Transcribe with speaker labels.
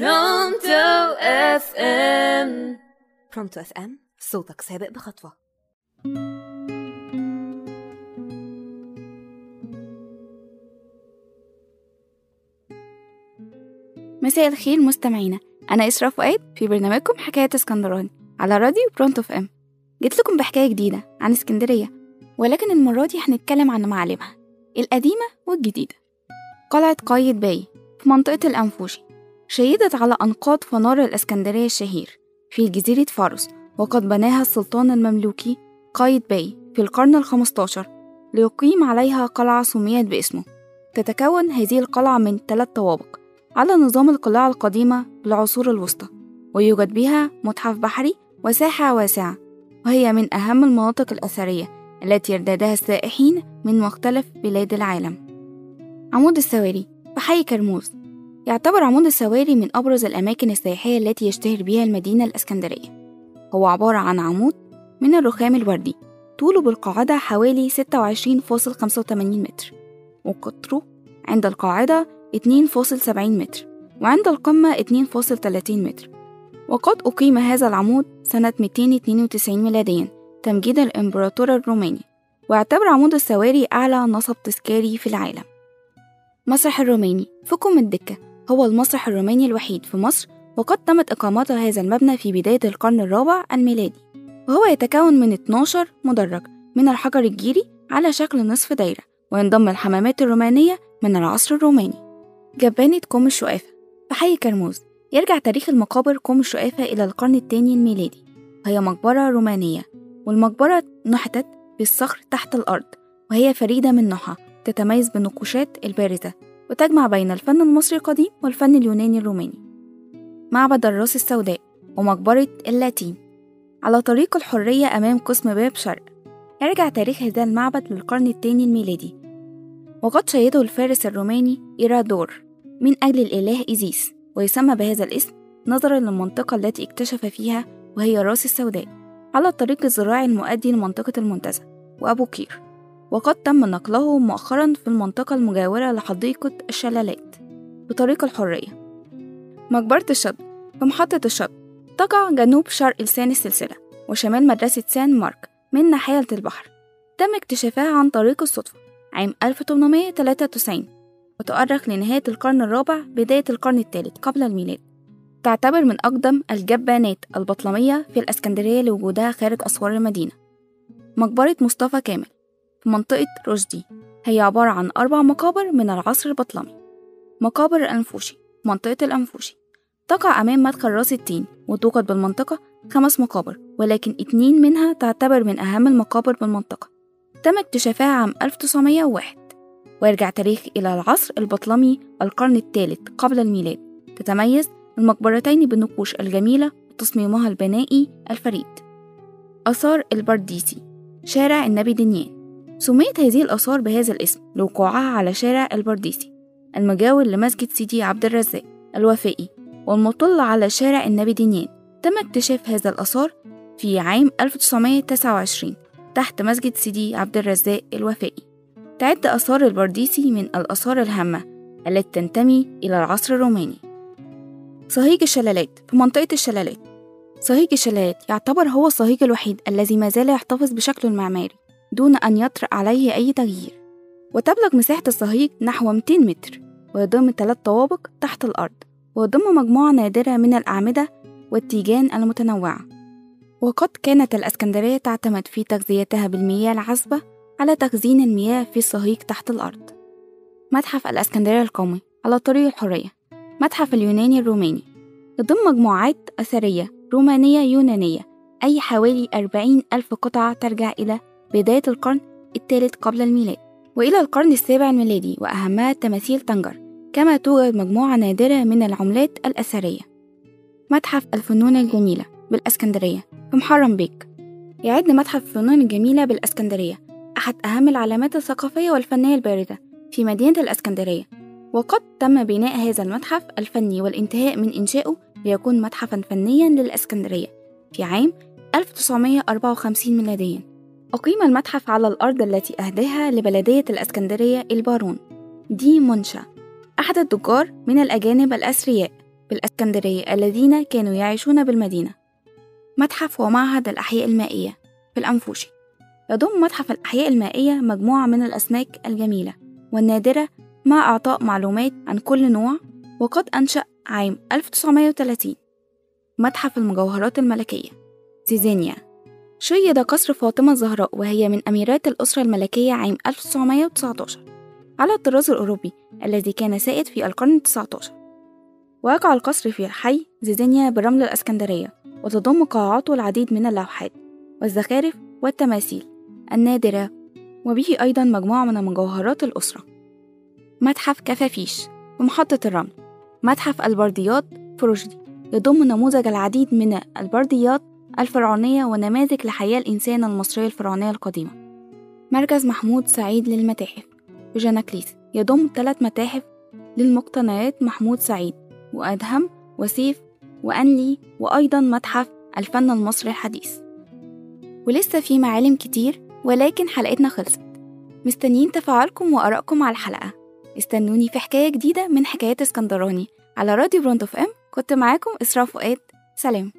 Speaker 1: Pronto
Speaker 2: FM Pronto FM صوتك سابق بخطوة.
Speaker 3: مساء الخير مستمعينا. أنا إسراء فؤاد في برنامجكم حكاية اسكندراني على راديو Pronto FM جيت لكم بحكاية جديدة عن اسكندرية ولكن المرة دي هنتكلم عن معالمها القديمة والجديدة. قلعة قايد باي في منطقة الأنفوشي. شيدت على أنقاض فنار الإسكندرية الشهير في جزيرة فارس وقد بناها السلطان المملوكي قايد باي في القرن الخمستاشر ليقيم عليها قلعة سميت باسمه. تتكون هذه القلعة من ثلاث طوابق على نظام القلاع القديمة بالعصور الوسطى ويوجد بها متحف بحري وساحة واسعة وهي من أهم المناطق الأثرية التي يرتادها السائحين من مختلف بلاد العالم. عمود السواري بحي كرموز. يعتبر عمود السواري من أبرز الأماكن السياحية التي يشتهر بها المدينة الإسكندرية. هو عبارة عن عمود من الرخام الوردي طوله بالقاعدة حوالي 26.85 متر وقطره عند القاعدة 2.70 متر وعند القمة 2.30 متر. وقد أقيم هذا العمود سنة 292 ميلاديا تمجيد الإمبراطور الروماني ويعتبر عمود السواري أعلى نصب تذكاري في العالم. مسرح الروماني في كوم الدكة. هو المسرح الروماني الوحيد في مصر وقد تمت إقامة هذا المبنى في بداية القرن الرابع الميلادي. وهو يتكون من 12 مدرج من الحجر الجيري على شكل نصف دايرة وينضم الحمامات الرومانية من العصر الروماني. جبانة كوم الشقافة في حي كرموز يرجع تاريخ المقابر كوم الشقافة إلى القرن الثاني الميلادي. وهي مقبرة رومانية والمقبرة نحتت بالصخر تحت الأرض وهي فريدة من نوعها تتميز بالنقوشات البارزة. وتجمع بين الفن المصري القديم والفن اليوناني الروماني. معبد الراس السوداء ومقبرة اللاتين. على طريق الحرية أمام قسم باب شرق يرجع تاريخ هذا المعبد للقرن الثاني الميلادي. وقد شيده الفارس الروماني إيرادور من أجل الإله إيزيس ويسمى بهذا الاسم نظرا للمنطقة التي اكتشف فيها وهي الراس السوداء على الطريق الزراعي المؤدي لمنطقة المنتزه وأبو قير وقد تم نقله مؤخرا في المنطقة المجاورة لحديقة الشلالات بطريق الحرية. مقبرة الشط في محطة الشط تقع جنوب شرق لسان السلسلة وشمال مدرسة سان مارك من ناحية البحر. تم اكتشافها عن طريق الصدفة عام 1893 وتؤرخ لنهاية القرن الرابع بداية القرن الثالث قبل الميلاد. تعتبر من أقدم الجبانات البطلمية في الأسكندرية لوجودها خارج أسوار المدينة. مقبرة مصطفى كامل في منطقة رشدي هي عبارة عن أربع مقابر من العصر البطلمي. مقابر الأنفوشي منطقة الأنفوشي. تقع أمام مدخل راس التين وتوجد بالمنطقة خمس مقابر ولكن اتنين منها تعتبر من أهم المقابر بالمنطقة. تم اكتشافها عام 1901 ويرجع تاريخ إلى العصر البطلمي القرن الثالث قبل الميلاد. تتميز المقبرتين بالنقوش الجميلة وتصميمها البنائي الفريد. آثار البرديسي. شارع النبي دنيان. سميت هذه الآثار بهذا الاسم لوقوعها على شارع البرديسي المجاور لمسجد سيدي عبد الرزاق الوفائي والمطل على شارع النبي دنيان تم اكتشاف هذا الآثار في عام 1929 تحت مسجد سيدي عبد الرزاق الوفائي. تعد آثار البرديسي من الآثار الهامة التي تنتمي إلى العصر الروماني. صهيج الشلالات في منطقة الشلالات. صهيج الشلالات يعتبر هو الصهيج الوحيد الذي ما زال يحتفظ بشكله المعماري دون أن يطرأ عليه أي تغيير. وتبلغ مساحة الصهيج نحو 200 متر ويضم ثلاث طوابق تحت الأرض ويضم مجموعة نادرة من الأعمدة والتيجان المتنوعة. وقد كانت الإسكندرية تعتمد في تغذيتها بالمياه العذبة على تخزين المياه في الصهيج تحت الأرض. متحف الإسكندرية القومي على طريق الحرية. متحف اليوناني الروماني. يضم مجموعات أثرية رومانية يونانية أي حوالي أربعين ألف قطعة ترجع إلى بداية القرن الثالث قبل الميلاد وإلى القرن السابع الميلادي وأهمها تماثيل طنجر كما توجد مجموعة نادرة من العملات الأثرية. متحف الفنون الجميلة بالإسكندرية في محرم بيك. يعد متحف الفنون الجميلة بالإسكندرية أحد أهم العلامات الثقافية والفنية الباردة في مدينة الإسكندرية. وقد تم بناء هذا المتحف الفني والانتهاء من إنشائه ليكون متحفا فنيا للإسكندرية في عام 1954 ميلاديا. أقيم المتحف على الأرض التي أهداها لبلدية الإسكندرية البارون دي منشا أحد التجار من الأجانب الأثرياء بالأسكندرية الذين كانوا يعيشون بالمدينة. متحف ومعهد الأحياء المائية في الأنفوشي. يضم متحف الأحياء المائية مجموعة من الأسماك الجميلة والنادرة مع إعطاء معلومات عن كل نوع وقد أنشأ عام 1930 متحف المجوهرات الملكية زيزينيا شيد قصر فاطمة الزهراء وهي من أميرات الأسرة الملكية عام 1919 على الطراز الأوروبي الذي كان سائد في القرن التسعة عشر ويقع القصر في حي زيزينيا برمل الأسكندرية وتضم قاعاته العديد من اللوحات والزخارف والتماثيل النادرة وبه أيضا مجموعة من مجوهرات الأسرة. متحف كفافيش بمحطة الرمل. متحف البرديات في رشدي يضم نموذج العديد من البرديات الفرعونية ونماذج لحياة الإنسان المصرية الفرعونية القديمة. مركز محمود سعيد للمتاحف. في جناكليس يضم ثلاث متاحف للمقتنيات محمود سعيد وأدهم وسيف وانلي وأيضا متحف الفن المصري الحديث. ولسه في معالم كتير ولكن حلقتنا خلصت. مستنيين تفاعلكم وآرائكم على الحلقة. استنوني في حكاية جديدة من حكايات اسكندراني على راديو Pronto FM. كنت معاكم إسراء فؤاد سلام.